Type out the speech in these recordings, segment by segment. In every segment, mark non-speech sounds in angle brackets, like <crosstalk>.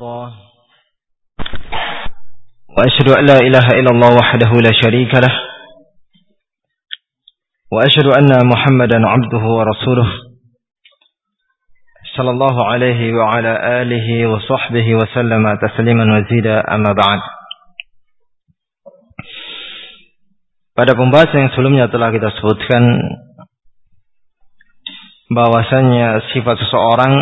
الله. وأشهد أن لا إله إلا الله وحده لا شريك له. وأشهد أن محمدا عبده ورسوله. صلى الله عليه وعلى آله وصحبه وسلم تسليما مزيدا أما بعد. Pada pembahasan yang sebelumnya telah kita sebutkan bahwasanya sifat seseorang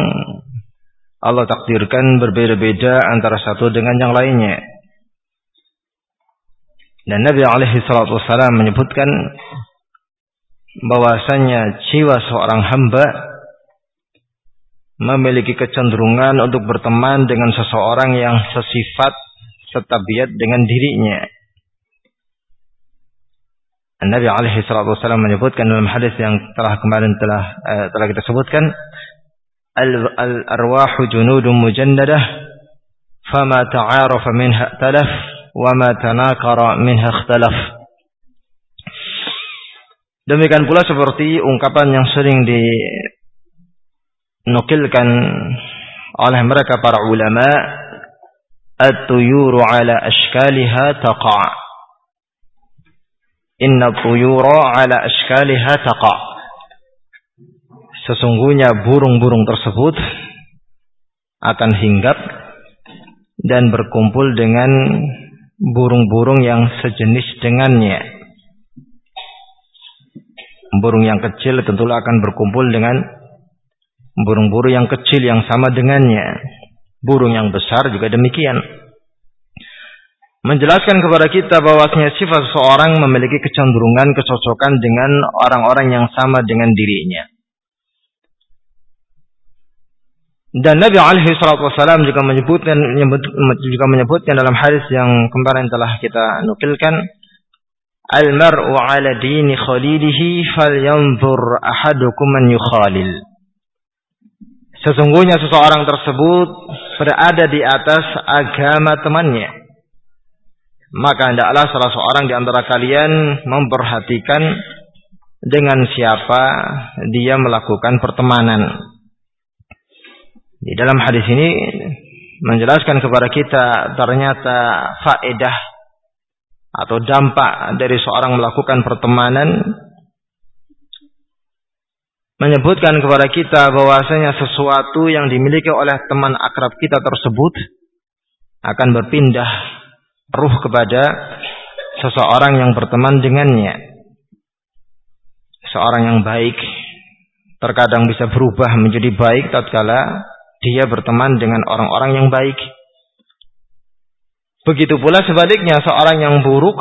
Allah takdirkan berbeda-beda antara satu dengan yang lainnya. Dan Nabi alaihi salatu wasallam menyebutkan bahwasanya jiwa seorang hamba memiliki kecenderungan untuk berteman dengan seseorang yang sesifat setabiat dengan dirinya. Nabi alaihi salatu wasallam menyebutkan dalam hadis yang telah kemarin telah uh, telah kita sebutkan الأرواح جنود مجندة فما تعارف منها ائتلف وما تناكر منها اختلف Demikian pula seperti ungkapan yang sering dinukilkan oleh mereka para ulama At-tuyuru ala ashkaliha taqa' Inna tuyura ala ashkaliha taqa' Sesungguhnya burung-burung tersebut akan hinggap dan berkumpul dengan burung-burung yang sejenis dengannya. Burung yang kecil tentulah akan berkumpul dengan burung-burung yang kecil yang sama dengannya. Burung yang besar juga demikian. Menjelaskan kepada kita bahwasanya sifat seseorang memiliki kecenderungan kecocokan dengan orang-orang yang sama dengan dirinya. Dan Nabi alaihi salatu wasallam juga menyebutkan juga menyebutkan dalam hadis yang kemarin telah kita nukilkan Al-mar'u 'ala dini khalilihi falyanzur ahadukum man yukhalil. Sesungguhnya seseorang tersebut berada di atas agama temannya. Maka hendaklah salah seorang di antara kalian memperhatikan dengan siapa dia melakukan pertemanan. Di dalam hadis ini menjelaskan kepada kita ternyata faedah atau dampak dari seorang melakukan pertemanan menyebutkan kepada kita bahwasanya sesuatu yang dimiliki oleh teman akrab kita tersebut akan berpindah ruh kepada seseorang yang berteman dengannya. Seorang yang baik terkadang bisa berubah menjadi baik tatkala dia berteman dengan orang-orang yang baik. Begitu pula sebaliknya seorang yang buruk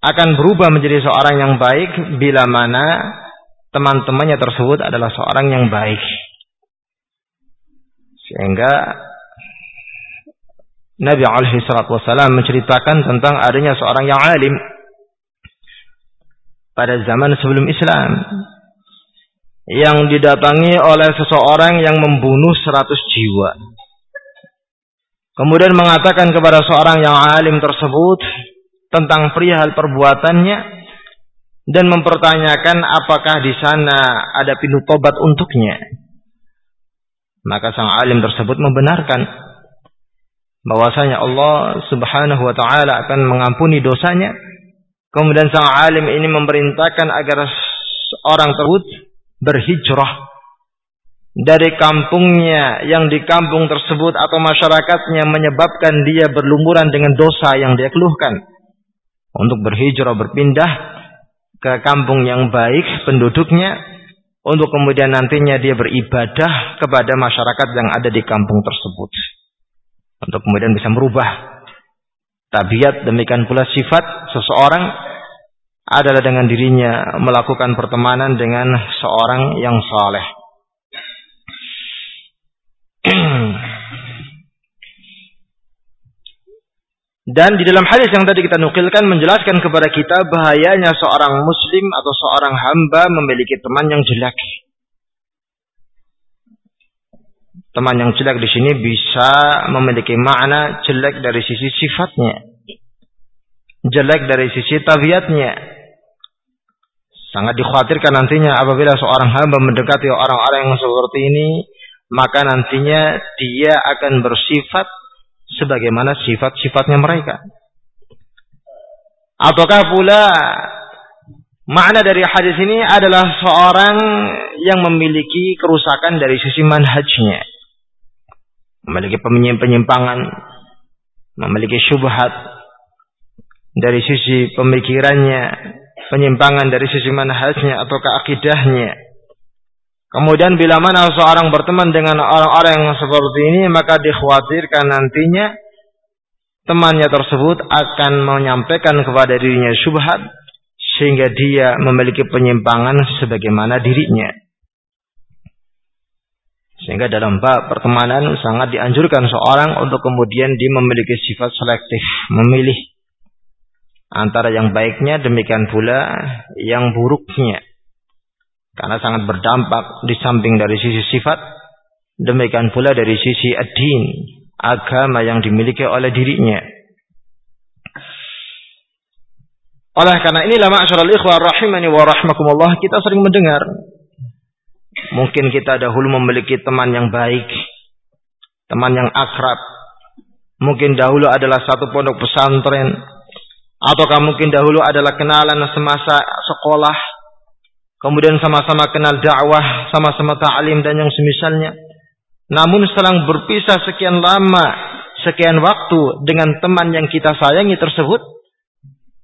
akan berubah menjadi seorang yang baik bila mana teman-temannya tersebut adalah seorang yang baik. Sehingga Nabi alaihi salatu wasallam menceritakan tentang adanya seorang yang alim pada zaman sebelum Islam yang didatangi oleh seseorang yang membunuh seratus jiwa. Kemudian mengatakan kepada seorang yang alim tersebut tentang perihal perbuatannya dan mempertanyakan apakah di sana ada pintu tobat untuknya. Maka sang alim tersebut membenarkan bahwasanya Allah Subhanahu wa taala akan mengampuni dosanya. Kemudian sang alim ini memerintahkan agar orang tersebut berhijrah. Dari kampungnya yang di kampung tersebut atau masyarakatnya menyebabkan dia berlumuran dengan dosa yang dia keluhkan. Untuk berhijrah berpindah ke kampung yang baik penduduknya. Untuk kemudian nantinya dia beribadah kepada masyarakat yang ada di kampung tersebut. Untuk kemudian bisa merubah tabiat demikian pula sifat seseorang adalah dengan dirinya melakukan pertemanan dengan seorang yang saleh. <clears throat> Dan di dalam hadis yang tadi kita nukilkan menjelaskan kepada kita bahayanya seorang muslim atau seorang hamba memiliki teman yang jelek. Teman yang jelek di sini bisa memiliki makna jelek dari sisi sifatnya. Jelek dari sisi tabiatnya Sangat dikhawatirkan nantinya apabila seorang hamba mendekati orang-orang yang seperti ini, maka nantinya dia akan bersifat sebagaimana sifat-sifatnya mereka. Ataukah pula makna dari hadis ini adalah seorang yang memiliki kerusakan dari sisi manhajnya. Memiliki penyimpangan, memiliki syubhat dari sisi pemikirannya, penyimpangan dari sisi manhajnya atau keakidahnya. Kemudian bila mana seorang berteman dengan orang-orang yang seperti ini, maka dikhawatirkan nantinya temannya tersebut akan menyampaikan kepada dirinya syubhat sehingga dia memiliki penyimpangan sebagaimana dirinya. Sehingga dalam bab pertemanan sangat dianjurkan seorang untuk kemudian dia memiliki sifat selektif, memilih antara yang baiknya demikian pula yang buruknya. Karena sangat berdampak di samping dari sisi sifat, demikian pula dari sisi ad-din, agama yang dimiliki oleh dirinya. Oleh karena inilah ma'asyiral ikhwah rahimani wa rahmakumullah kita sering mendengar mungkin kita dahulu memiliki teman yang baik, teman yang akrab. Mungkin dahulu adalah satu pondok pesantren ataukah mungkin dahulu adalah kenalan semasa sekolah. Kemudian sama-sama kenal dakwah, sama-sama ta'lim dan yang semisalnya. Namun setelah berpisah sekian lama, sekian waktu dengan teman yang kita sayangi tersebut,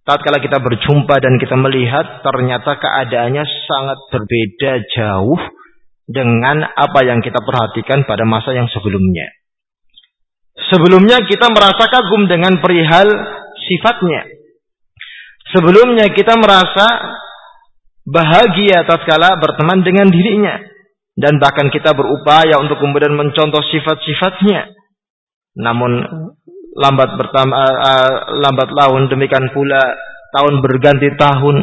tatkala kita berjumpa dan kita melihat ternyata keadaannya sangat berbeda jauh dengan apa yang kita perhatikan pada masa yang sebelumnya. Sebelumnya kita merasa kagum dengan perihal sifatnya. Sebelumnya kita merasa bahagia tatkala berteman dengan dirinya dan bahkan kita berupaya untuk kemudian mencontoh sifat-sifatnya. Namun lambat bertambah uh, uh, lambat laun demikian pula tahun berganti tahun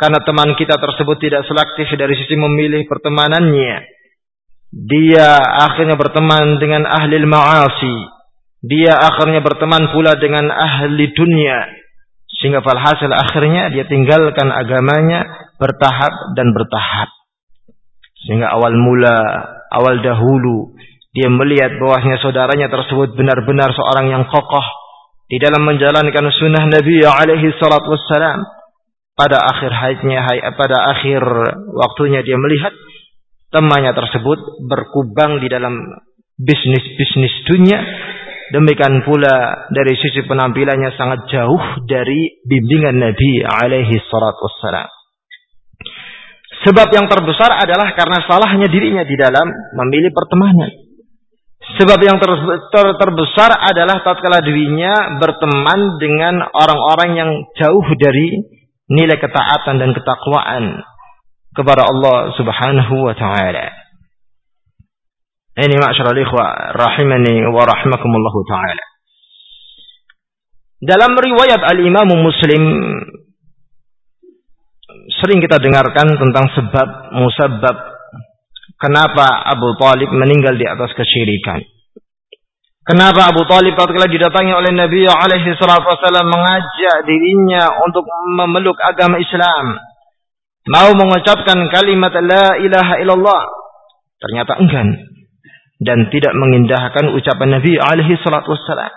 karena teman kita tersebut tidak selektif dari sisi memilih pertemanannya. Dia akhirnya berteman dengan ahli ma'asi. Dia akhirnya berteman pula dengan ahli dunia. Sehingga falhasil akhirnya dia tinggalkan agamanya bertahap dan bertahap. Sehingga awal mula, awal dahulu, dia melihat bahwasanya saudaranya tersebut benar-benar seorang yang kokoh di dalam menjalankan sunnah Nabi alaihi salatu wassalam. Pada akhir hayatnya, pada akhir waktunya dia melihat temannya tersebut berkubang di dalam bisnis-bisnis dunia. Demikian pula dari sisi penampilannya sangat jauh dari bimbingan Nabi alaihi salatu wassalam. Sebab yang terbesar adalah karena salahnya dirinya di dalam memilih pertemanan. Sebab yang ter, ter, terbesar adalah tatkala dirinya berteman dengan orang-orang yang jauh dari nilai ketaatan dan ketakwaan kepada Allah Subhanahu wa taala. Ini ma'asyiral ikhwah rahimani wa rahimakumullah taala. Dalam riwayat Al-Imam Muslim sering kita dengarkan tentang sebab musabab kenapa Abu Talib meninggal di atas kesyirikan. Kenapa Abu Talib tatkala didatangi oleh Nabi alaihi salatu wasallam mengajak dirinya untuk memeluk agama Islam. Mau mengucapkan kalimat la ilaha illallah. Ternyata enggan dan tidak mengindahkan ucapan Nabi alaihi salatu wasallam.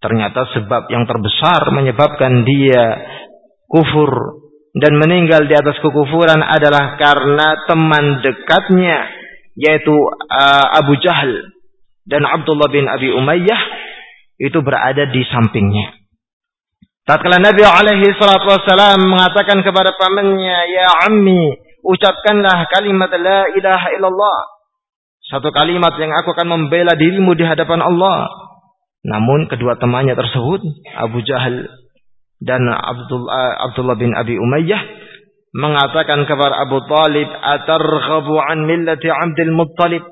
Ternyata sebab yang terbesar menyebabkan dia kufur dan meninggal di atas kekufuran adalah karena teman dekatnya yaitu uh, Abu Jahal dan Abdullah bin Abi Umayyah itu berada di sampingnya. Tatkala Nabi alaihi salatu wasalam mengatakan kepada pamannya, "Ya ammi, ucapkanlah kalimat la ilaha illallah." Satu kalimat yang aku akan membela dirimu di hadapan Allah. Namun kedua temannya tersebut, Abu Jahal dan Abdullah, Abdullah bin Abi Umayyah mengatakan kepada Abu Talib, "Atarghabu an millati Abdul Muttalib?"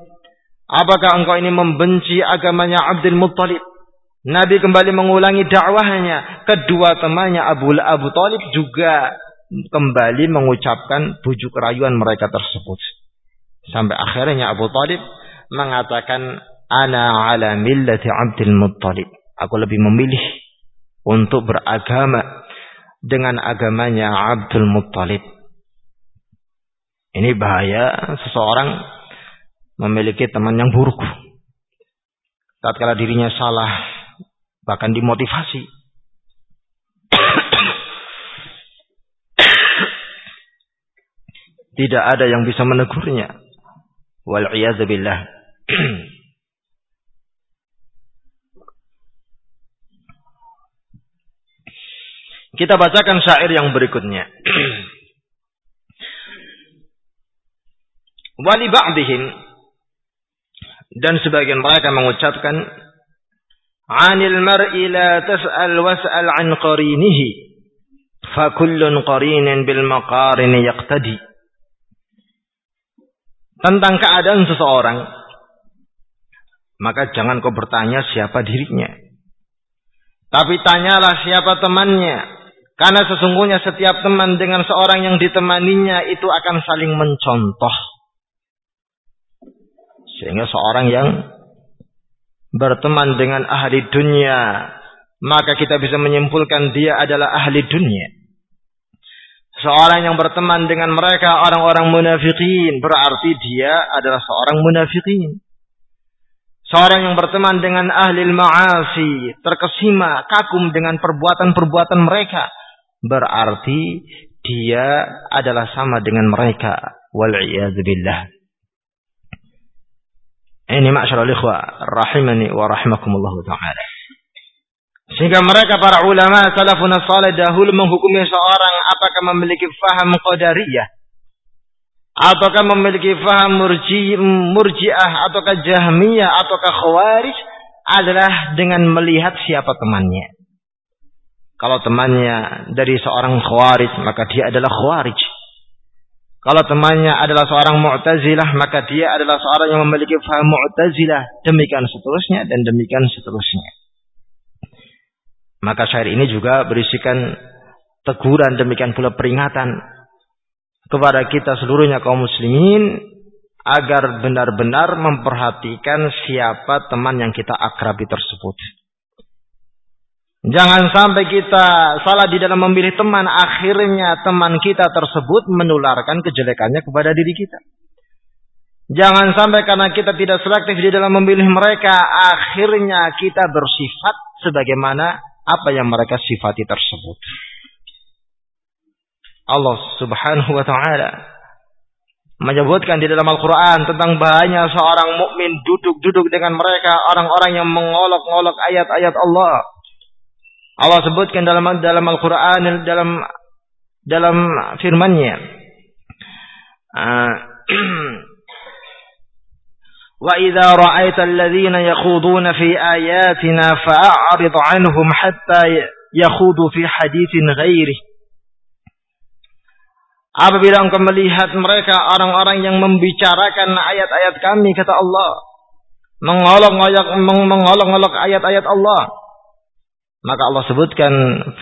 Apakah engkau ini membenci agamanya Abdul Muttalib? Nabi kembali mengulangi dakwahnya. Kedua temannya Abu Abu Talib juga kembali mengucapkan bujuk rayuan mereka tersebut. Sampai akhirnya Abu Talib mengatakan, "Ana ala millati Abdul Muttalib." Aku lebih memilih untuk beragama dengan agamanya Abdul Muttalib. Ini bahaya seseorang memiliki teman yang buruk. Tatkala dirinya salah, bahkan dimotivasi. <coughs> Tidak ada yang bisa menegurnya. Wal billah. Kita bacakan syair yang berikutnya. Wali ba'dihim dan sebagian mereka mengucapkan Anil mar'i la tas'al was'al an qarinihi fa kullun qarinin bil maqarin yaqtadi Tentang keadaan seseorang maka jangan kau bertanya siapa dirinya tapi tanyalah siapa temannya karena sesungguhnya setiap teman dengan seorang yang ditemaninya itu akan saling mencontoh. Sehingga seorang yang berteman dengan ahli dunia, maka kita bisa menyimpulkan dia adalah ahli dunia. Seorang yang berteman dengan mereka orang-orang munafikin berarti dia adalah seorang munafikin. Seorang yang berteman dengan ahli ma'asi, terkesima, kagum dengan perbuatan-perbuatan mereka, berarti dia adalah sama dengan mereka. Wal billah. Ini ma'syarul rahimani wa rahimakumullah taala sehingga mereka para ulama salafun salih dahulu menghukumi seorang apakah memiliki faham qadariyah ataukah memiliki faham murji, murjiah ataukah jahmiyah ataukah khawarij adalah dengan melihat siapa temannya kalau temannya dari seorang khawarij, maka dia adalah khawarij. Kalau temannya adalah seorang mu'tazilah, maka dia adalah seorang yang memiliki faham mu'tazilah. Demikian seterusnya dan demikian seterusnya. Maka syair ini juga berisikan teguran, demikian pula peringatan kepada kita seluruhnya kaum muslimin agar benar-benar memperhatikan siapa teman yang kita akrabi tersebut. Jangan sampai kita salah di dalam memilih teman, akhirnya teman kita tersebut menularkan kejelekannya kepada diri kita. Jangan sampai karena kita tidak selektif di dalam memilih mereka, akhirnya kita bersifat sebagaimana apa yang mereka sifati tersebut. Allah Subhanahu wa taala menyebutkan di dalam Al-Qur'an tentang bahayanya seorang mukmin duduk-duduk dengan mereka orang-orang yang mengolok-olok ayat-ayat Allah Allah sebutkan dalam dalam Al-Qur'an dalam dalam firman-Nya. Wa <clears throat> idza ra'aita alladhina yakhuduna fi ayatina fa'rid 'anhum hatta yakhudu fi haditsin ghairi. Apabila engkau melihat mereka orang-orang yang membicarakan ayat-ayat kami kata Allah, mengolok-olok mengolok-olok ayat-ayat Allah, maka Allah sebutkan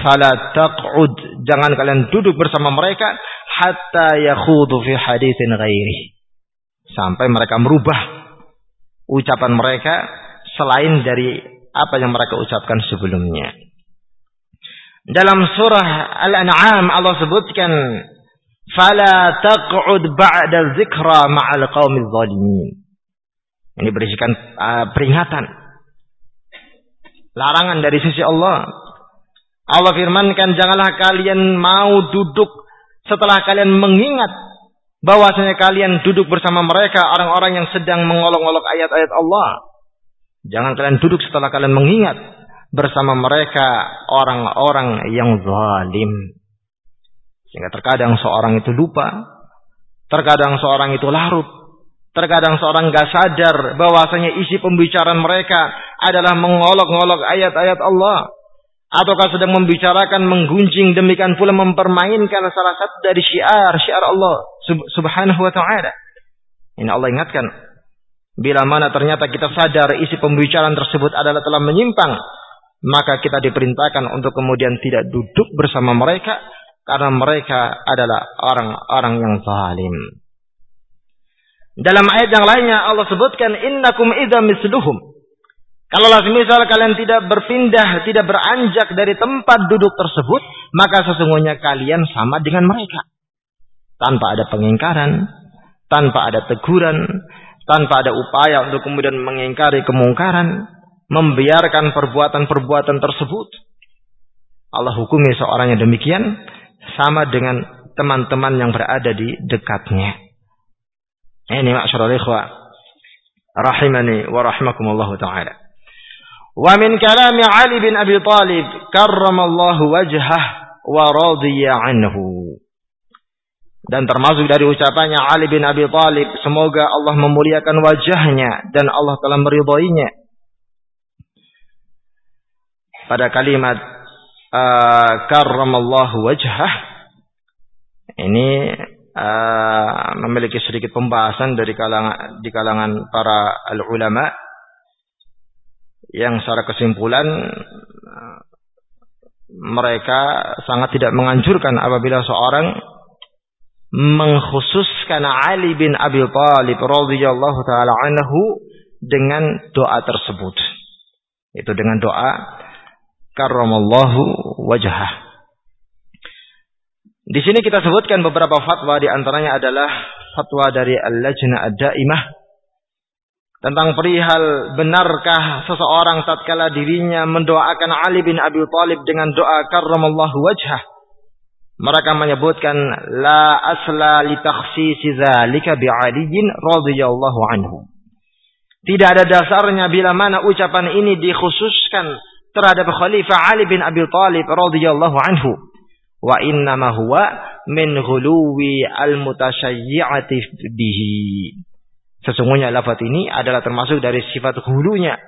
fala taq'ud jangan kalian duduk bersama mereka hatta yakhudu fi haditsin ghairi sampai mereka merubah ucapan mereka selain dari apa yang mereka ucapkan sebelumnya. Dalam surah Al-An'am Allah sebutkan fala taq'ud ba'da dzikra ma'al qaumil zalimin. Ini berisikan uh, peringatan. Larangan dari sisi Allah. Allah firmankan, janganlah kalian mau duduk setelah kalian mengingat bahwasanya kalian duduk bersama mereka orang-orang yang sedang mengolok-olok ayat-ayat Allah. Jangan kalian duduk setelah kalian mengingat bersama mereka orang-orang yang zalim. Sehingga terkadang seorang itu lupa, terkadang seorang itu larut, Terkadang seorang gak sadar bahwasanya isi pembicaraan mereka adalah mengolok-olok ayat-ayat Allah. Ataukah sedang membicarakan, menggunjing, demikian pula mempermainkan salah satu dari syiar, syiar Allah subhanahu wa ta'ala. Ini Allah ingatkan. Bila mana ternyata kita sadar isi pembicaraan tersebut adalah telah menyimpang. Maka kita diperintahkan untuk kemudian tidak duduk bersama mereka. Karena mereka adalah orang-orang yang zalim. Dalam ayat yang lainnya Allah sebutkan innakum idza misluhum. Kalau misal kalian tidak berpindah, tidak beranjak dari tempat duduk tersebut, maka sesungguhnya kalian sama dengan mereka. Tanpa ada pengingkaran, tanpa ada teguran, tanpa ada upaya untuk kemudian mengingkari kemungkaran, membiarkan perbuatan-perbuatan tersebut. Allah hukumi seorang yang demikian sama dengan teman-teman yang berada di dekatnya. Ini masyarakat ikhwah. Rahimani wa rahimakumullah ta'ala. Wa min kalami Ali bin Abi Talib karramallahu wajhah wa radiya anhu. Dan termasuk dari ucapannya Ali bin Abi Talib, semoga Allah memuliakan wajahnya dan Allah telah meridhoinya. Pada kalimat uh, karramallahu wajhah ini uh, memiliki sedikit pembahasan dari kalangan di kalangan para al ulama yang secara kesimpulan mereka sangat tidak menganjurkan apabila seorang mengkhususkan Ali bin Abi Thalib radhiyallahu taala anhu dengan doa tersebut. Itu dengan doa karramallahu wajhah. Di sini kita sebutkan beberapa fatwa di antaranya adalah fatwa dari Al-Lajnah Ad-Daimah tentang perihal benarkah seseorang tatkala dirinya mendoakan Ali bin Abi Thalib dengan doa karramallahu wajhah mereka menyebutkan la asla li takhsisi dzalika bi Aliin radhiyallahu anhu. Tidak ada dasarnya bila mana ucapan ini dikhususkan terhadap Khalifah Ali bin Abi Thalib radhiyallahu anhu. Wa inna ma huwa min ghuluwi al-mutasyayyi'ati bihi. Sesungguhnya lafaz ini adalah termasuk dari sifat hulunya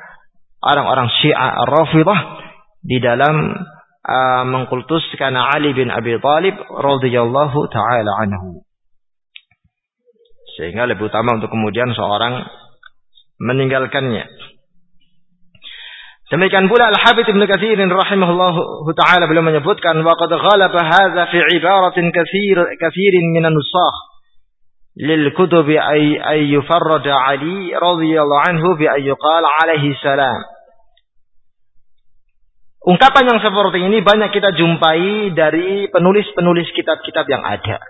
orang-orang Syiah Rafidah di dalam uh, mengkultuskan Ali bin Abi Thalib radhiyallahu taala anhu. Sehingga lebih utama untuk kemudian seorang meninggalkannya. Demikian pula Al-Habib Ibn Katsir rahimahullahu taala beliau menyebutkan wa qad ghalaba hadza fi ibaratin katsir katsirin min an-nusakh lil kutubi ay ay yufarrad Ali radhiyallahu anhu bi ay yuqal alaihi salam Ungkapan yang seperti ini banyak kita jumpai dari penulis-penulis kitab-kitab yang ada.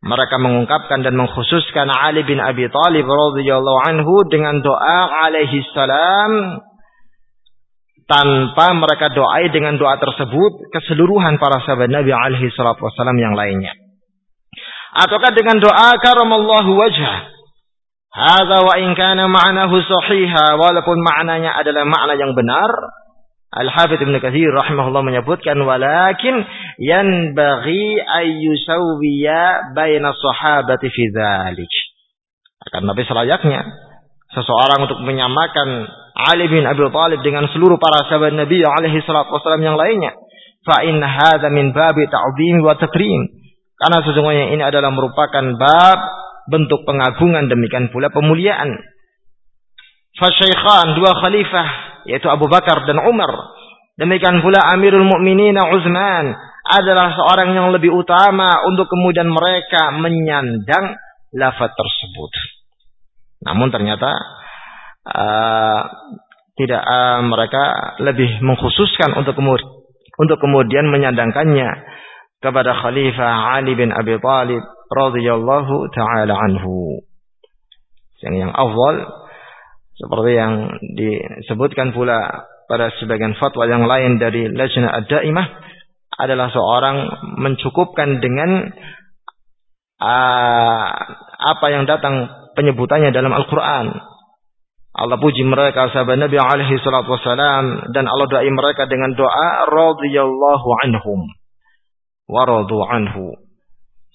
Mereka mengungkapkan dan mengkhususkan Ali bin Abi Thalib radhiyallahu anhu dengan doa alaihi salam tanpa mereka doai dengan doa tersebut keseluruhan para sahabat Nabi alaihi salatu wasallam yang lainnya. Ataukah dengan doa karamallahu wajah. Hadza wa in kana ma'nahu sahiha walaupun maknanya adalah makna yang benar Al-Hafidh Ibn Kathir rahimahullah menyebutkan walakin yanbaghi ayyusawwiya baina sahabati fi dzalik. Akan Nabi selayaknya seseorang untuk menyamakan Ali bin Abi Thalib dengan seluruh para sahabat Nabi alaihi salatu wasallam yang lainnya. Fa in hadza min babi ta'zim wa takrim. Karena sesungguhnya ini adalah merupakan bab bentuk pengagungan demikian pula pemuliaan. Fasyaikhan dua khalifah yaitu Abu Bakar dan Umar. Demikian pula Amirul Mukminin Utsman adalah seorang yang lebih utama untuk kemudian mereka menyandang lafaz tersebut. Namun ternyata uh, tidak uh, mereka lebih mengkhususkan untuk kemudian untuk kemudian menyandangkannya kepada Khalifah Ali bin Abi Thalib radhiyallahu taala anhu. Yang yang awal seperti yang disebutkan pula pada sebagian fatwa yang lain dari Lajnah Ad-Daimah adalah seorang mencukupkan dengan uh, apa yang datang penyebutannya dalam Al-Quran. Allah puji mereka sahabat Nabi alaihi salatu wasalam dan Allah doai mereka dengan doa radhiyallahu anhum wa anhu.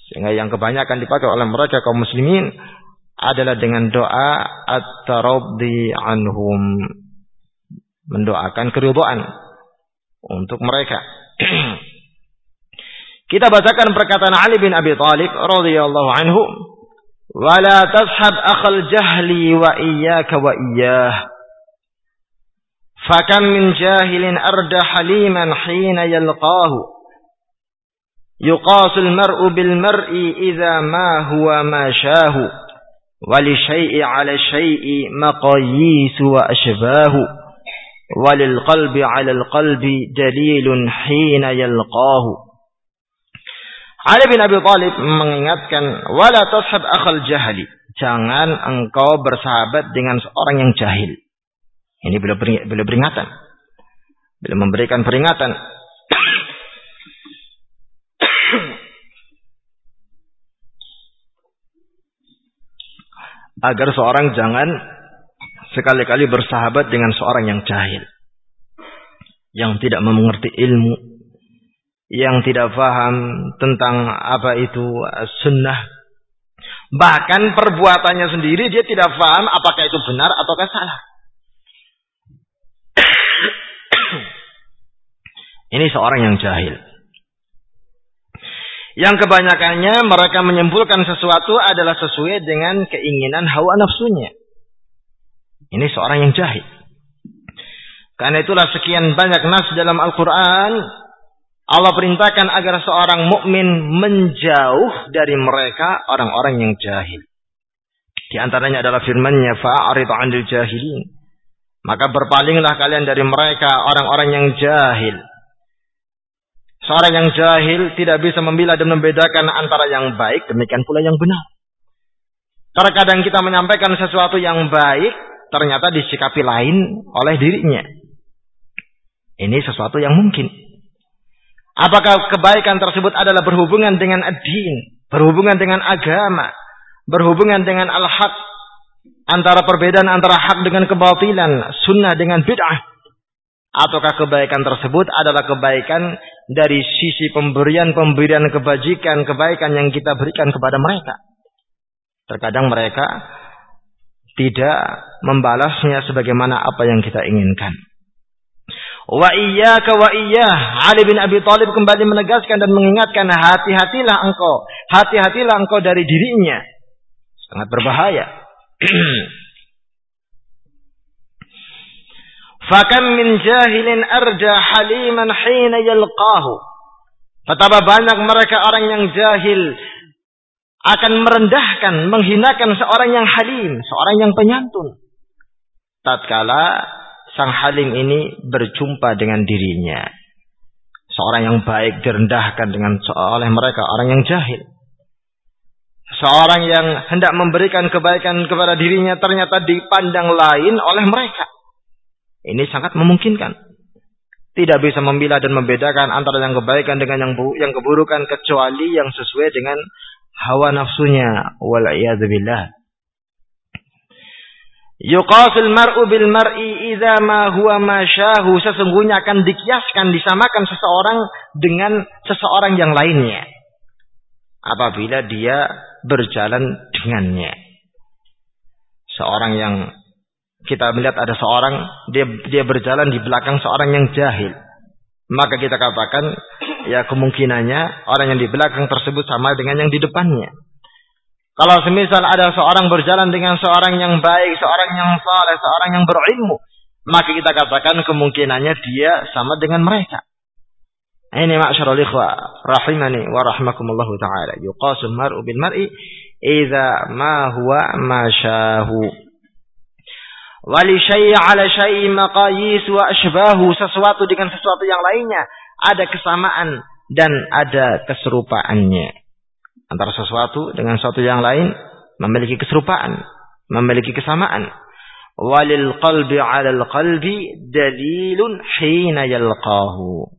Sehingga yang kebanyakan dipakai oleh mereka kaum muslimin adalah dengan doa at-taraddi anhum mendoakan keridhaan untuk mereka. <clears throat> Kita bacakan perkataan Ali bin Abi Thalib radhiyallahu anhu, "Wa la tashab akhal jahli wa iyyaka wa iyyah." فكم من جاهل أرد حليما حين يلقاه يقاس المرء بالمرء إذا ما هو ما شاه ولشيء على شيء مقاييس وأشباه وللقلب على القلب دليل حين يلقاه Ali bin Abi Thalib mengingatkan wala tashab akhal jahli jangan engkau bersahabat dengan seorang yang jahil. Ini beliau, beliau peringatan. Beliau memberikan peringatan. Agar seorang jangan sekali-kali bersahabat dengan seorang yang jahil. Yang tidak mengerti ilmu. Yang tidak paham tentang apa itu sunnah. Bahkan perbuatannya sendiri dia tidak paham apakah itu benar ataukah salah. <coughs> Ini seorang yang jahil. Yang kebanyakannya mereka menyimpulkan sesuatu adalah sesuai dengan keinginan hawa nafsunya. Ini seorang yang jahil. Karena itulah sekian banyak nas dalam Al-Quran. Allah perintahkan agar seorang mukmin menjauh dari mereka orang-orang yang jahil. Di antaranya adalah firman-Nya fa'arid 'anil jahilin. Maka berpalinglah kalian dari mereka orang-orang yang jahil. Seorang yang jahil tidak bisa memilah dan membedakan antara yang baik demikian pula yang benar. Terkadang kita menyampaikan sesuatu yang baik ternyata disikapi lain oleh dirinya. Ini sesuatu yang mungkin. Apakah kebaikan tersebut adalah berhubungan dengan ad-din, berhubungan dengan agama, berhubungan dengan al-haq, antara perbedaan antara hak dengan kebatilan, sunnah dengan bid'ah. Ataukah kebaikan tersebut adalah kebaikan dari sisi pemberian-pemberian kebajikan, kebaikan yang kita berikan kepada mereka. Terkadang mereka tidak membalasnya sebagaimana apa yang kita inginkan. Wa iyyaka wa iyyah. Ali bin Abi Thalib kembali menegaskan dan mengingatkan hati-hatilah engkau, hati-hatilah engkau dari dirinya. Sangat berbahaya. <clears throat> Fakam min jahilin arja haliman hina yalqahu. Betapa banyak mereka orang yang jahil akan merendahkan, menghinakan seorang yang halim, seorang yang penyantun. Tatkala sang halim ini berjumpa dengan dirinya. Seorang yang baik direndahkan dengan oleh mereka orang yang jahil. Seorang yang hendak memberikan kebaikan kepada dirinya ternyata dipandang lain oleh mereka. Ini sangat memungkinkan. Tidak bisa memilah dan membedakan antara yang kebaikan dengan yang yang keburukan kecuali yang sesuai dengan hawa nafsunya. Wal billah. Yuqasul mar'u bil mar'i idza ma huwa ma syahu. Sesungguhnya akan dikiaskan, disamakan seseorang dengan seseorang yang lainnya. Apabila dia berjalan dengannya. Seorang yang kita melihat ada seorang dia dia berjalan di belakang seorang yang jahil. Maka kita katakan ya kemungkinannya orang yang di belakang tersebut sama dengan yang di depannya. Kalau semisal ada seorang berjalan dengan seorang yang baik, seorang yang saleh, seorang yang berilmu, maka kita katakan kemungkinannya dia sama dengan mereka. Ini ma'syarul ikhwa rahimani wa rahmakumullahu taala. Yuqasu mar'u bil mar'i idza ma huwa ma syahu. Wali syai' ala syai' maqayis wa ashbahu sesuatu dengan sesuatu yang lainnya ada kesamaan dan ada keserupaannya antara sesuatu dengan sesuatu yang lain memiliki keserupaan, memiliki kesamaan. Walil qalbi 'alal qalbi dalilun hina yalqahu.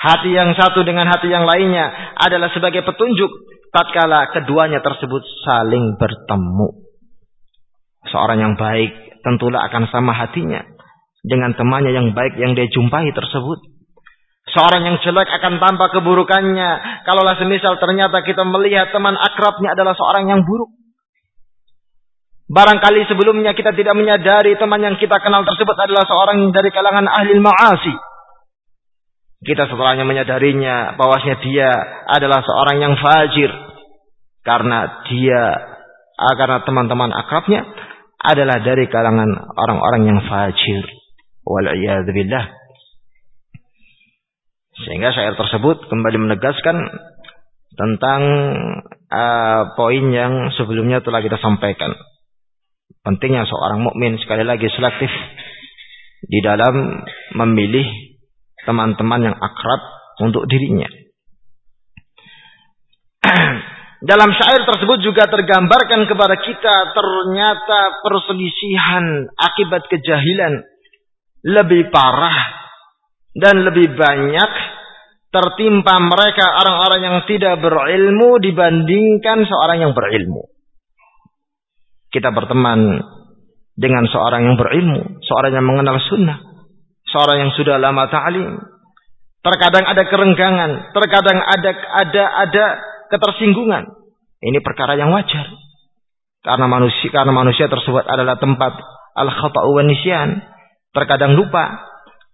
Hati yang satu dengan hati yang lainnya adalah sebagai petunjuk tatkala keduanya tersebut saling bertemu. Seorang yang baik tentulah akan sama hatinya dengan temannya yang baik yang dia jumpai tersebut. Seorang yang jelek akan tampak keburukannya. Kalaulah semisal ternyata kita melihat teman akrabnya adalah seorang yang buruk. Barangkali sebelumnya kita tidak menyadari teman yang kita kenal tersebut adalah seorang dari kalangan ahli ma'asi. Kita setelahnya menyadarinya bahwasanya dia adalah seorang yang fajir. Karena dia, ah, karena teman-teman akrabnya adalah dari kalangan orang-orang yang fajir. Wal'iyadzubillah. Sehingga syair tersebut kembali menegaskan tentang uh, poin yang sebelumnya telah kita sampaikan. Pentingnya seorang mukmin sekali lagi selektif di dalam memilih teman-teman yang akrab untuk dirinya. <clears throat> Dalam syair tersebut juga tergambarkan kepada kita ternyata perselisihan akibat kejahilan lebih parah dan lebih banyak tertimpa mereka orang-orang yang tidak berilmu dibandingkan seorang yang berilmu. Kita berteman dengan seorang yang berilmu, seorang yang mengenal sunnah, seorang yang sudah lama ta'lim. Terkadang ada kerenggangan, terkadang ada ada ada ketersinggungan. Ini perkara yang wajar. Karena manusia karena manusia tersebut adalah tempat al-khata'u wa nisyan. Terkadang lupa,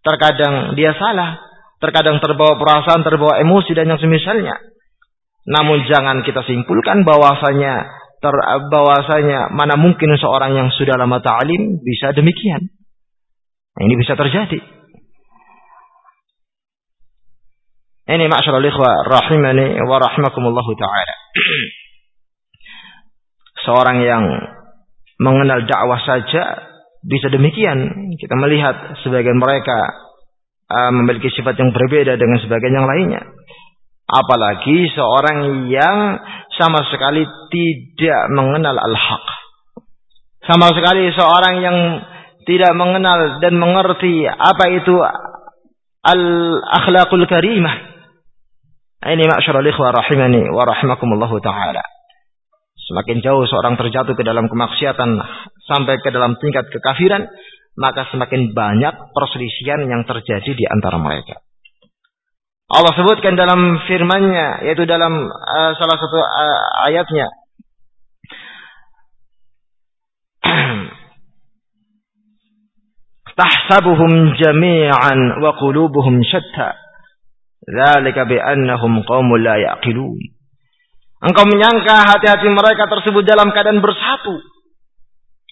terkadang dia salah, terkadang terbawa perasaan, terbawa emosi dan yang semisalnya. Namun jangan kita simpulkan bahwasanya ter, bahwasanya mana mungkin seorang yang sudah lama ta'lim bisa demikian. Ini bisa terjadi. Ini ma'asyiral ikhwah rahimani wa rahimakumullahu taala. <clears throat> Seorang yang mengenal dakwah saja bisa demikian. Kita melihat sebagian mereka uh, memiliki sifat yang berbeda dengan sebagian yang lainnya. Apalagi seorang yang sama sekali tidak mengenal al-haq. Sama sekali seorang yang tidak mengenal dan mengerti apa itu al-akhlaqul karimah. Ini ma'asyarul ikhwa rahimani wa rahimakumullahu ta'ala. Semakin jauh seorang terjatuh ke dalam kemaksiatan sampai ke dalam tingkat kekafiran, maka semakin banyak perselisihan yang terjadi di antara mereka. Allah sebutkan dalam firman-Nya yaitu dalam uh, salah satu uh, ayatnya <clears throat> tahsabuhum jami'an wa qulubuhum shatta dzalika bi annahum qaumun la yaqilun Engkau menyangka hati-hati mereka tersebut dalam keadaan bersatu.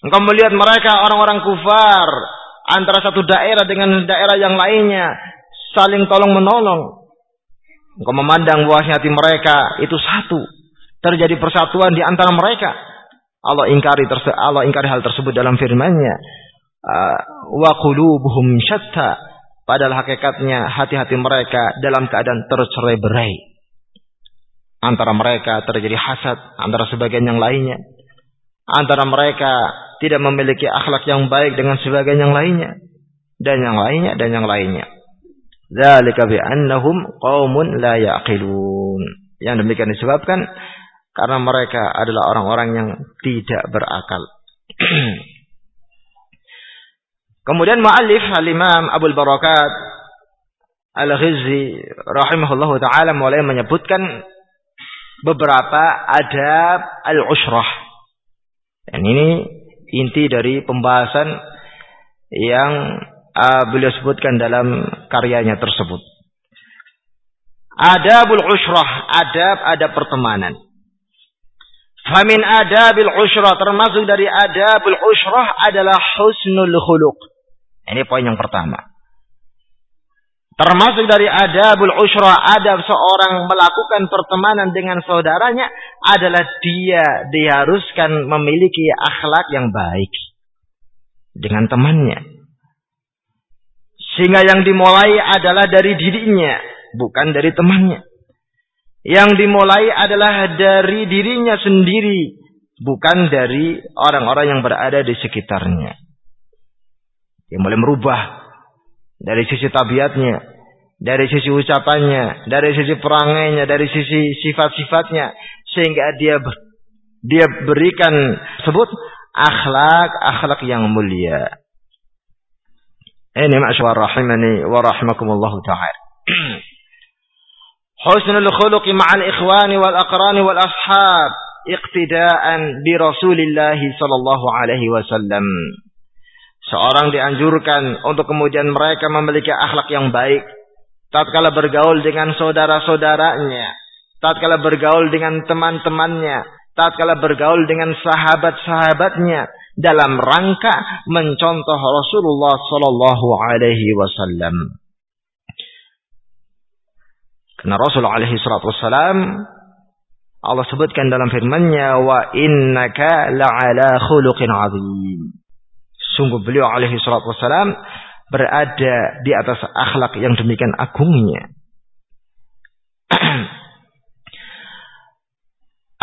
Engkau melihat mereka orang-orang kufar antara satu daerah dengan daerah yang lainnya saling tolong menolong. Engkau memandang bahwa hati mereka itu satu. Terjadi persatuan di antara mereka. Allah ingkari Allah ingkari hal tersebut dalam firman-Nya. Ah, Wa qulubuhum syatta. Padahal hakikatnya hati-hati mereka dalam keadaan tercerai-berai Antara mereka terjadi hasad antara sebagian yang lainnya. Antara mereka tidak memiliki akhlak yang baik dengan sebagian yang lainnya. Dan yang lainnya dan yang lainnya. Dzalika bi annahum qaumun la yaqilun. Yang demikian disebabkan karena mereka adalah orang-orang yang tidak berakal. <clears throat> Kemudian muallif al-Imam Abu Barakat Al-Ghizzi rahimahullahu taala mulai menyebutkan beberapa adab al-usrah. Dan ini inti dari pembahasan yang uh, beliau sebutkan dalam karyanya tersebut. Adabul usrah, adab adab pertemanan. Famin adabil usrah termasuk dari adabul usrah adalah husnul khuluq. Ini poin yang pertama. Termasuk dari adabul usra, adab seorang melakukan pertemanan dengan saudaranya adalah dia diharuskan memiliki akhlak yang baik dengan temannya. Sehingga yang dimulai adalah dari dirinya, bukan dari temannya. Yang dimulai adalah dari dirinya sendiri, bukan dari orang-orang yang berada di sekitarnya. Yang boleh merubah dari sisi tabiatnya, dari sisi ucapannya, dari sisi perangainya, dari sisi sifat-sifatnya sehingga dia dia berikan sebut akhlak akhlak yang mulia. Ini masyaallah rahimani wa rahimakumullah taala. Husnul khuluq ma'al ikhwani wal aqrani wal ashab iqtidaan bi Rasulillah sallallahu alaihi wasallam. Seorang dianjurkan untuk kemudian mereka memiliki akhlak yang baik. Tatkala bergaul dengan saudara-saudaranya. Tatkala bergaul dengan teman-temannya. Tatkala bergaul dengan sahabat-sahabatnya. Dalam rangka mencontoh Rasulullah Sallallahu Alaihi Wasallam. Karena Rasul alaihi wassalam Allah sebutkan dalam firman-Nya wa innaka la'ala khuluqin 'azim. Sungguh beliau alaihi salatu wassalam berada di atas akhlak yang demikian agungnya. <clears throat>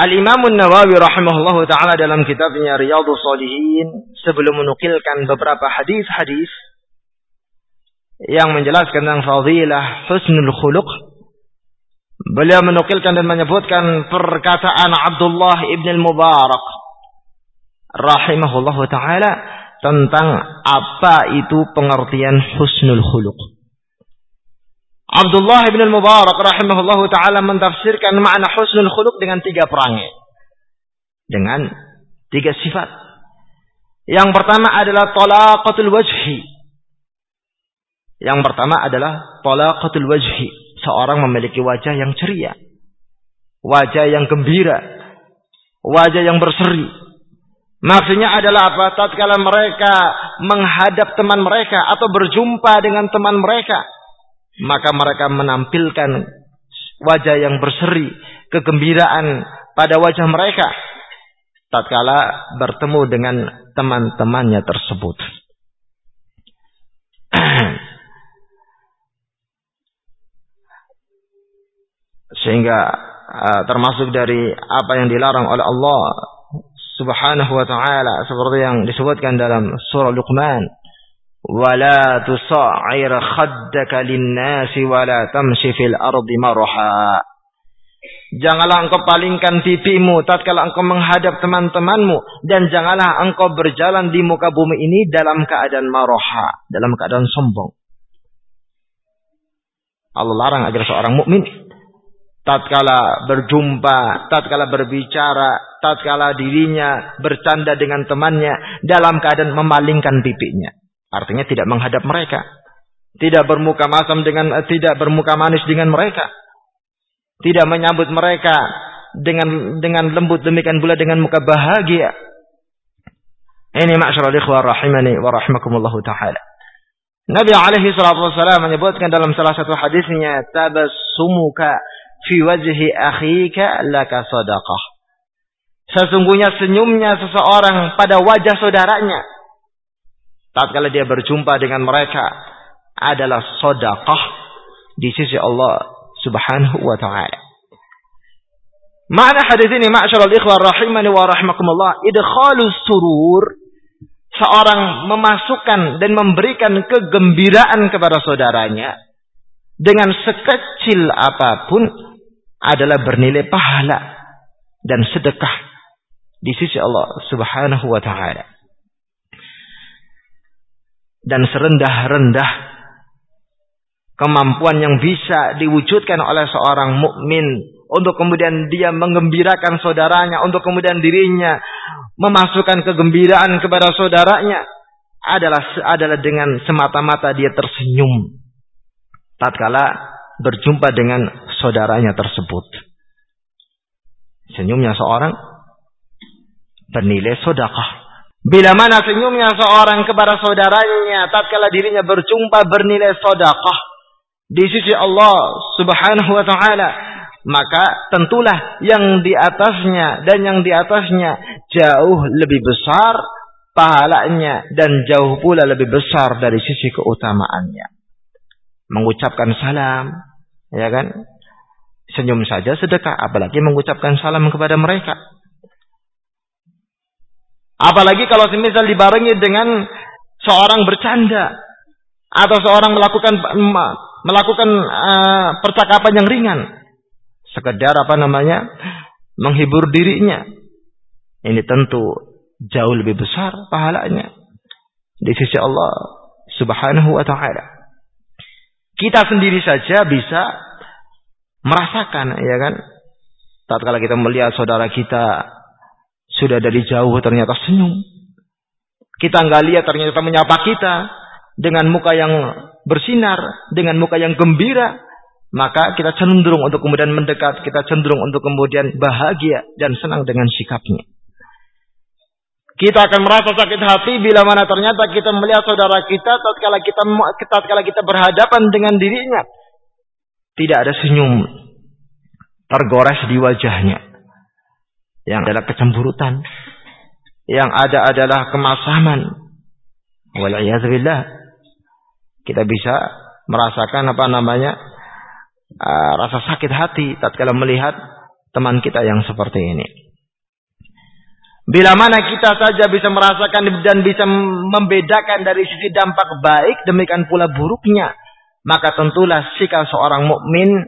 Al-Imam Nawawi rahimahullahu taala dalam kitabnya Riyadhus Shalihin sebelum menukilkan beberapa hadis-hadis yang menjelaskan tentang fadilah husnul khuluq beliau menukilkan dan menyebutkan perkataan Abdullah ibn al-Mubarak rahimahullahu taala tentang apa itu pengertian husnul khuluq. Abdullah bin Mubarak rahimahullah taala mentafsirkan makna husnul khuluq dengan tiga perangai. Dengan tiga sifat. Yang pertama adalah talaqatul wajhi. Yang pertama adalah talaqatul wajhi. Seorang memiliki wajah yang ceria. Wajah yang gembira. Wajah yang berseri. Maksudnya adalah apa? Tatkala mereka menghadap teman mereka atau berjumpa dengan teman mereka maka mereka menampilkan wajah yang berseri, kegembiraan pada wajah mereka tatkala bertemu dengan teman-temannya tersebut. <clears throat> Sehingga uh, termasuk dari apa yang dilarang oleh Allah Subhanahu wa taala seperti yang disebutkan dalam surah Luqman wala tusa'ir khaddaka lin-nasi wala tamshi fil ardi marha Janganlah engkau palingkan pipimu tatkala engkau menghadap teman-temanmu dan janganlah engkau berjalan di muka bumi ini dalam keadaan maroha, dalam keadaan sombong. Allah larang agar seorang mukmin tatkala berjumpa, tatkala berbicara, tatkala dirinya bercanda dengan temannya dalam keadaan memalingkan pipinya. Artinya tidak menghadap mereka. Tidak bermuka masam dengan eh, tidak bermuka manis dengan mereka. Tidak menyambut mereka dengan dengan lembut demikian pula dengan muka bahagia. Ini ma'syaral ikhwah rahimani wa taala. Nabi alaihi salatu wasallam menyebutkan dalam salah satu hadisnya tabassumuka fi wajhi akhika laka sadaqah. Sesungguhnya senyumnya seseorang pada wajah saudaranya tatkala dia berjumpa dengan mereka adalah sedekah di sisi Allah Subhanahu wa taala. Makna hadis ini ma'syaral ikhwah rahimani wa rahimakumullah idkhalus surur seorang memasukkan dan memberikan kegembiraan kepada saudaranya dengan sekecil apa pun adalah bernilai pahala dan sedekah di sisi Allah Subhanahu wa taala. Dan serendah-rendah kemampuan yang bisa diwujudkan oleh seorang mukmin untuk kemudian dia mengembirakan saudaranya, untuk kemudian dirinya memasukkan kegembiraan kepada saudaranya adalah adalah dengan semata-mata dia tersenyum tatkala berjumpa dengan saudaranya tersebut. Senyumnya seorang bernilai sodakah. Bila mana senyumnya seorang kepada saudaranya tatkala dirinya berjumpa bernilai sedekah di sisi Allah Subhanahu wa taala, maka tentulah yang di atasnya dan yang di atasnya jauh lebih besar pahalanya dan jauh pula lebih besar dari sisi keutamaannya. Mengucapkan salam, ya kan? Senyum saja sedekah, apalagi mengucapkan salam kepada mereka. Apalagi kalau semisal dibarengi dengan seorang bercanda atau seorang melakukan melakukan uh, percakapan yang ringan, sekedar apa namanya menghibur dirinya. Ini tentu jauh lebih besar pahalanya di sisi Allah Subhanahu wa taala. Kita sendiri saja bisa merasakan ya kan tatkala kita melihat saudara kita sudah dari jauh ternyata senyum. Kita nggak lihat ternyata menyapa kita dengan muka yang bersinar, dengan muka yang gembira. Maka kita cenderung untuk kemudian mendekat, kita cenderung untuk kemudian bahagia dan senang dengan sikapnya. Kita akan merasa sakit hati bila mana ternyata kita melihat saudara kita tatkala kita tatkala kita berhadapan dengan dirinya tidak ada senyum tergores di wajahnya yang adalah kecemburutan, yang ada adalah kemasaman. Waliyahzubillah. Kita bisa merasakan apa namanya uh, rasa sakit hati tatkala melihat teman kita yang seperti ini. Bila mana kita saja bisa merasakan dan bisa membedakan dari sisi dampak baik, demikian pula buruknya, maka tentulah sikap seorang mukmin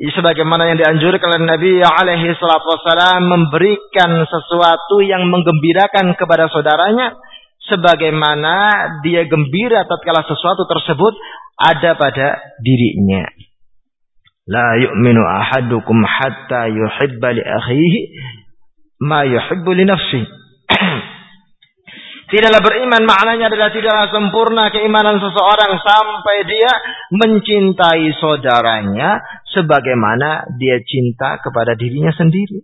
sebagaimana yang dianjurkan oleh Nabi alaihi salatu wasallam memberikan sesuatu yang menggembirakan kepada saudaranya sebagaimana dia gembira tatkala sesuatu tersebut ada pada dirinya. La yu'minu ahadukum hatta yuhibba li akhihi ma yuhibbu li nafsi. <clears throat> Tidaklah beriman maknanya adalah tidaklah sempurna keimanan seseorang sampai dia mencintai saudaranya sebagaimana dia cinta kepada dirinya sendiri.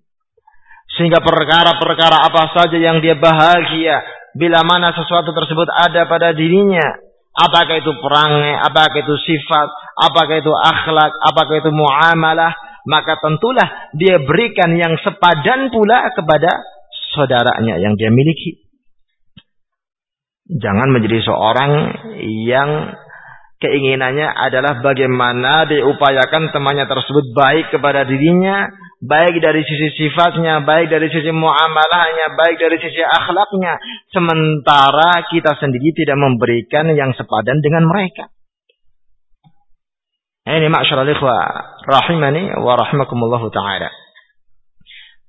Sehingga perkara-perkara apa saja yang dia bahagia bila mana sesuatu tersebut ada pada dirinya, apakah itu perangai, apakah itu sifat, apakah itu akhlak, apakah itu muamalah, maka tentulah dia berikan yang sepadan pula kepada saudaranya yang dia miliki. Jangan menjadi seorang yang keinginannya adalah bagaimana diupayakan temannya tersebut baik kepada dirinya, baik dari sisi sifatnya, baik dari sisi muamalahnya, baik dari sisi akhlaknya, sementara kita sendiri tidak memberikan yang sepadan dengan mereka. Ini ma'asyiral ikhwa rahimani wa taala.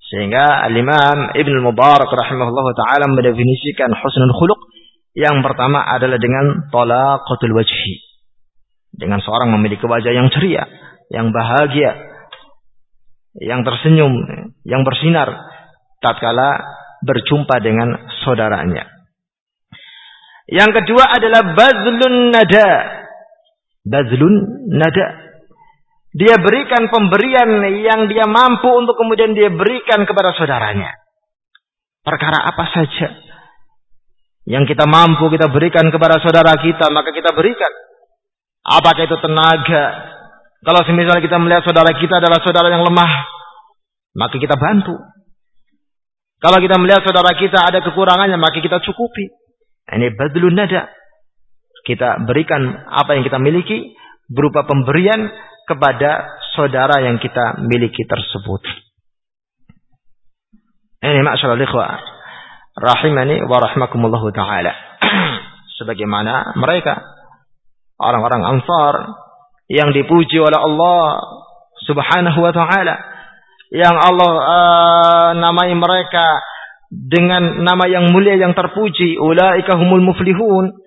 Sehingga Al-Imam Ibn Mubarak rahimahullah taala mendefinisikan husnul khuluq yang pertama adalah dengan talaqatul wajhi. Dengan seorang memiliki wajah yang ceria, yang bahagia, yang tersenyum, yang bersinar tatkala berjumpa dengan saudaranya. Yang kedua adalah bazlun nada Bazlun nada. Dia berikan pemberian yang dia mampu untuk kemudian dia berikan kepada saudaranya. Perkara apa saja yang kita mampu kita berikan kepada saudara kita, maka kita berikan. Apakah itu tenaga? Kalau misalnya kita melihat saudara kita adalah saudara yang lemah, maka kita bantu. Kalau kita melihat saudara kita ada kekurangannya, maka kita cukupi. Ini badlun nada kita berikan apa yang kita miliki berupa pemberian kepada saudara yang kita miliki tersebut. Ini masyaallah ikhwah rahimani wa rahmakumullah taala. <clears throat> Sebagaimana mereka orang-orang Ansar yang dipuji oleh Allah Subhanahu wa taala yang Allah uh, namai mereka dengan nama yang mulia yang terpuji ulaika humul muflihun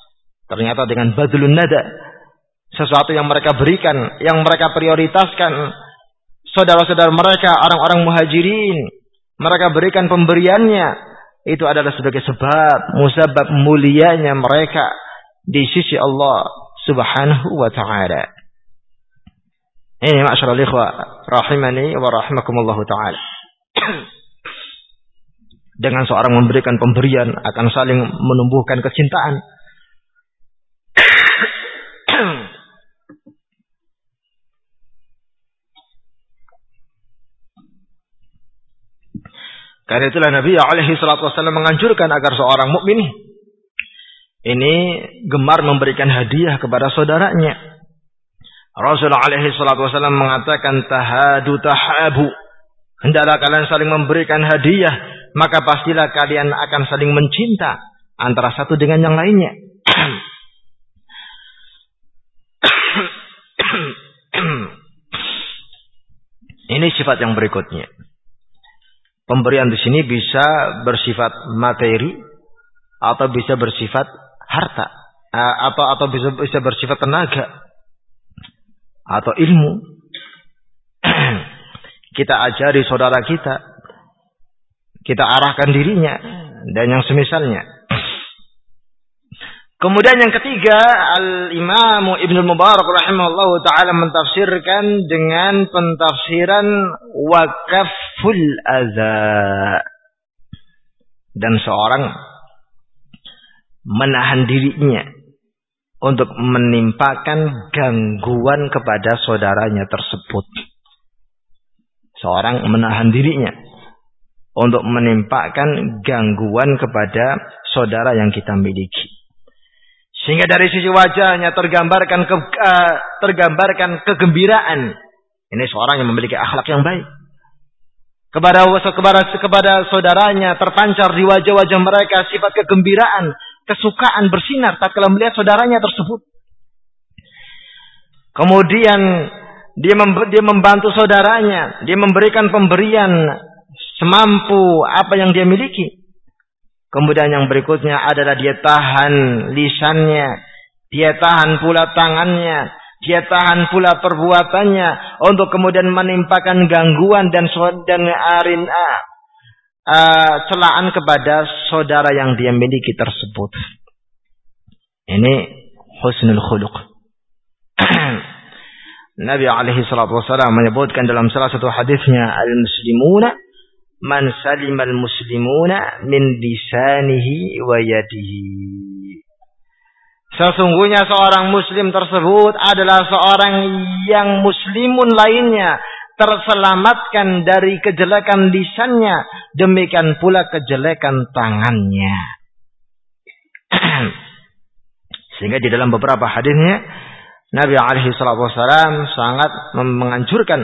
Ternyata dengan badlun nada. Sesuatu yang mereka berikan, yang mereka prioritaskan. Saudara-saudara mereka, orang-orang muhajirin. Mereka berikan pemberiannya. Itu adalah sebagai sebab, musabab mulianya mereka. Di sisi Allah subhanahu wa ta'ala. Ini ma'asyarul ikhwa. Rahimani wa rahimakumullahu ta'ala. Dengan seorang memberikan pemberian akan saling menumbuhkan kecintaan Karena itulah Nabi alaihi salatu wasallam menganjurkan agar seorang mukmin ini gemar memberikan hadiah kepada saudaranya. Rasulullah alaihi salatu wasallam mengatakan tahadu tahabu. Hendaklah kalian saling memberikan hadiah, maka pastilah kalian akan saling mencinta antara satu dengan yang lainnya. <clears throat> Ini sifat yang berikutnya. Pemberian di sini bisa bersifat materi atau bisa bersifat harta atau atau bisa bisa bersifat tenaga atau ilmu. <clears throat> kita ajari saudara kita, kita arahkan dirinya dan yang semisalnya. Kemudian yang ketiga, Al-Imam Ibn Mubarak rahimahullah ta'ala mentafsirkan dengan pentafsiran wakaful adha. Dan seorang menahan dirinya untuk menimpakan gangguan kepada saudaranya tersebut. Seorang menahan dirinya untuk menimpakan gangguan kepada saudara yang kita miliki. Sehingga dari sisi wajahnya tergambarkan ke, uh, tergambarkan kegembiraan. Ini seorang yang memiliki akhlak yang baik. Kepada kepada kepada saudaranya terpancar di wajah-wajah mereka sifat kegembiraan, kesukaan bersinar tak tatkala melihat saudaranya tersebut. Kemudian dia mem dia membantu saudaranya, dia memberikan pemberian semampu apa yang dia miliki. Kemudian yang berikutnya adalah dia tahan lisannya, dia tahan pula tangannya, dia tahan pula perbuatannya untuk kemudian menimpakan gangguan dan dan arin uh, celaan kepada saudara yang dia miliki tersebut. Ini husnul khuluq. <clears throat> Nabi alaihi salatu wasallam menyebutkan dalam salah satu hadisnya al-muslimuna man salimal muslimuna min lisanihi wa yadihi. Sesungguhnya seorang muslim tersebut adalah seorang yang muslimun lainnya terselamatkan dari kejelekan lisannya, demikian pula kejelekan tangannya. <clears throat> Sehingga di dalam beberapa hadisnya Nabi alaihi sangat menganjurkan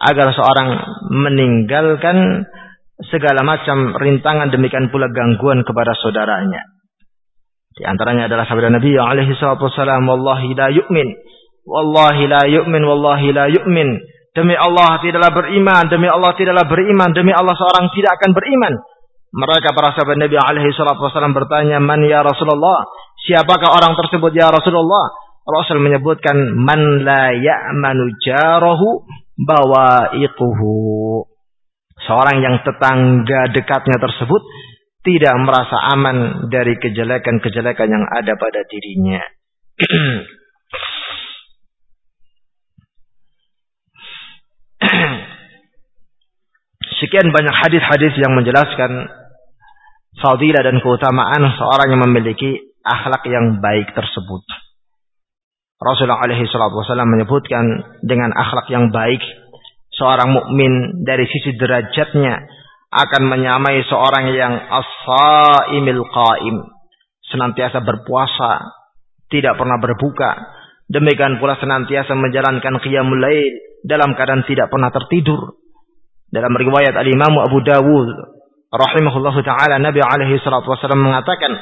agar seorang meninggalkan segala macam rintangan demikian pula gangguan kepada saudaranya. Di antaranya adalah sabda Nabi alaihi wasallam, "Wallahi la yu'min, wallahi la yu'min, wallahi la yu'min." Demi Allah tidaklah beriman, demi Allah tidaklah beriman, demi Allah seorang tidak akan beriman. Mereka para sahabat Nabi alaihi wasallam bertanya, "Man ya Rasulullah?" Siapakah orang tersebut ya Rasulullah? Rasul menyebutkan man la ya'manu jarahu bawaituhu. Seorang yang tetangga dekatnya tersebut tidak merasa aman dari kejelekan-kejelekan yang ada pada dirinya. <clears throat> Sekian banyak hadis-hadis yang menjelaskan fadilah dan keutamaan seorang yang memiliki akhlak yang baik tersebut. Rasulullah alaihi wasallam menyebutkan dengan akhlak yang baik seorang mukmin dari sisi derajatnya akan menyamai seorang yang as-saimil qaim senantiasa berpuasa tidak pernah berbuka. Demikian pula senantiasa menjalankan qiyamul lail dalam keadaan tidak pernah tertidur. Dalam riwayat al-Imam Abu Dawud rahimahullahu taala Nabi alaihi wasallam mengatakan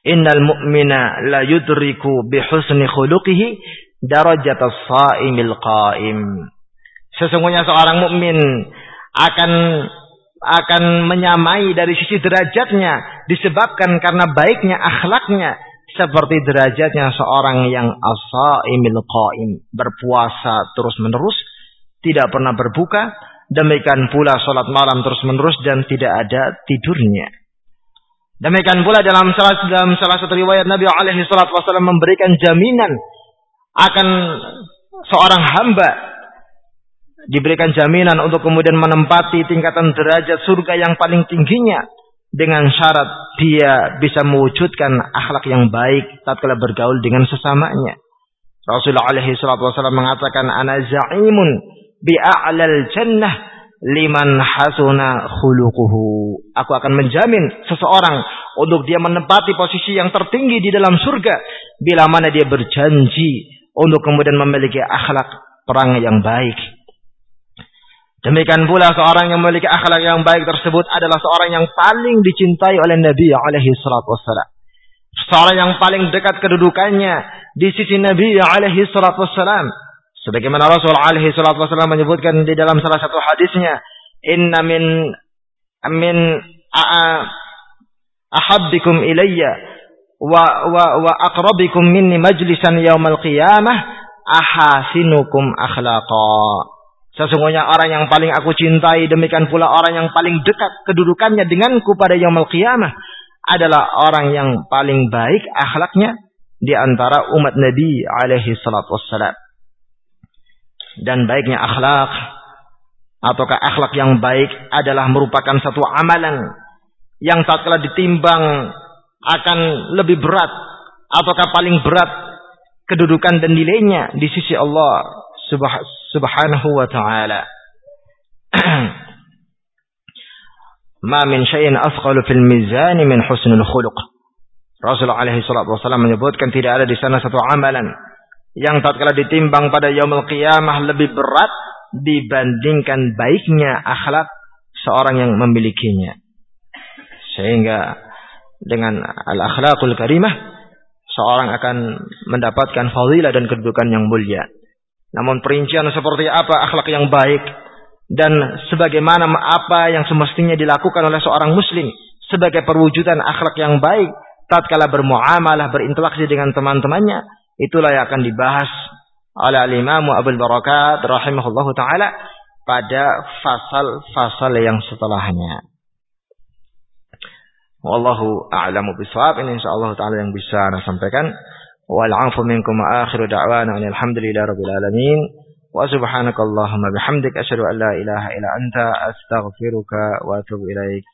Innal mu'mina la yudriku bihusni khuluqihi darajat as-saimil qaim. Sesungguhnya seorang mukmin akan akan menyamai dari sisi derajatnya disebabkan karena baiknya akhlaknya seperti derajatnya seorang yang as-saimil qaim, berpuasa terus-menerus, tidak pernah berbuka, demikian pula salat malam terus-menerus dan tidak ada tidurnya. Demikian pula dalam salah, dalam salah satu riwayat Nabi alaihi salatu wasallam memberikan jaminan akan seorang hamba diberikan jaminan untuk kemudian menempati tingkatan derajat surga yang paling tingginya dengan syarat dia bisa mewujudkan akhlak yang baik tatkala bergaul dengan sesamanya. Rasulullah alaihi salatu wasallam mengatakan ana za'imun bi a'lal jannah liman hasuna khuluquhu. Aku akan menjamin seseorang untuk dia menempati posisi yang tertinggi di dalam surga bila mana dia berjanji untuk kemudian memiliki akhlak perang yang baik. Demikian pula seorang yang memiliki akhlak yang baik tersebut adalah seorang yang paling dicintai oleh Nabi alaihi salatu wassalam. Seorang yang paling dekat kedudukannya di sisi Nabi alaihi salatu wassalam Sebagaimana Rasul alaihi salatu wasallam menyebutkan di dalam salah satu hadisnya, "Inna min min ahabbikum ilayya wa wa wa aqrabikum minni majlisan yaumal qiyamah ahasinukum akhlaqa." Sesungguhnya orang yang paling aku cintai demikian pula orang yang paling dekat kedudukannya denganku pada yaumul qiyamah adalah orang yang paling baik akhlaknya di antara umat Nabi alaihi salatu wassalam. Dan baiknya akhlak ataukah akhlak yang baik adalah merupakan satu amalan yang tak tatkala ditimbang akan lebih berat ataukah paling berat kedudukan dan nilainya di sisi Allah subhanahu wa taala. <clears throat> Ma min syai'in asqalu fil mizan min husnul khuluq. Rasulullah alaihi salatu wasallam menyebutkan tidak ada di sana satu amalan yang tatkala ditimbang pada yaumul qiyamah lebih berat dibandingkan baiknya akhlak seorang yang memilikinya. Sehingga dengan al-akhlaqul karimah seorang akan mendapatkan fadilah dan kedudukan yang mulia. Namun perincian seperti apa akhlak yang baik dan sebagaimana apa yang semestinya dilakukan oleh seorang muslim sebagai perwujudan akhlak yang baik tatkala bermuamalah berinteraksi dengan teman-temannya itulah yang akan dibahas oleh al-Imam Abu Barakat rahimahullahu taala pada fasal-fasal yang setelahnya. Wallahu a'lamu bishawab. Ini insyaallah taala yang bisa saya sampaikan. Wal 'afu minkum akhiru da'wana alhamdulillahi rabbil alamin. Wa subhanakallahumma bihamdik asyhadu an la ilaha illa anta astaghfiruka wa atubu ilaik.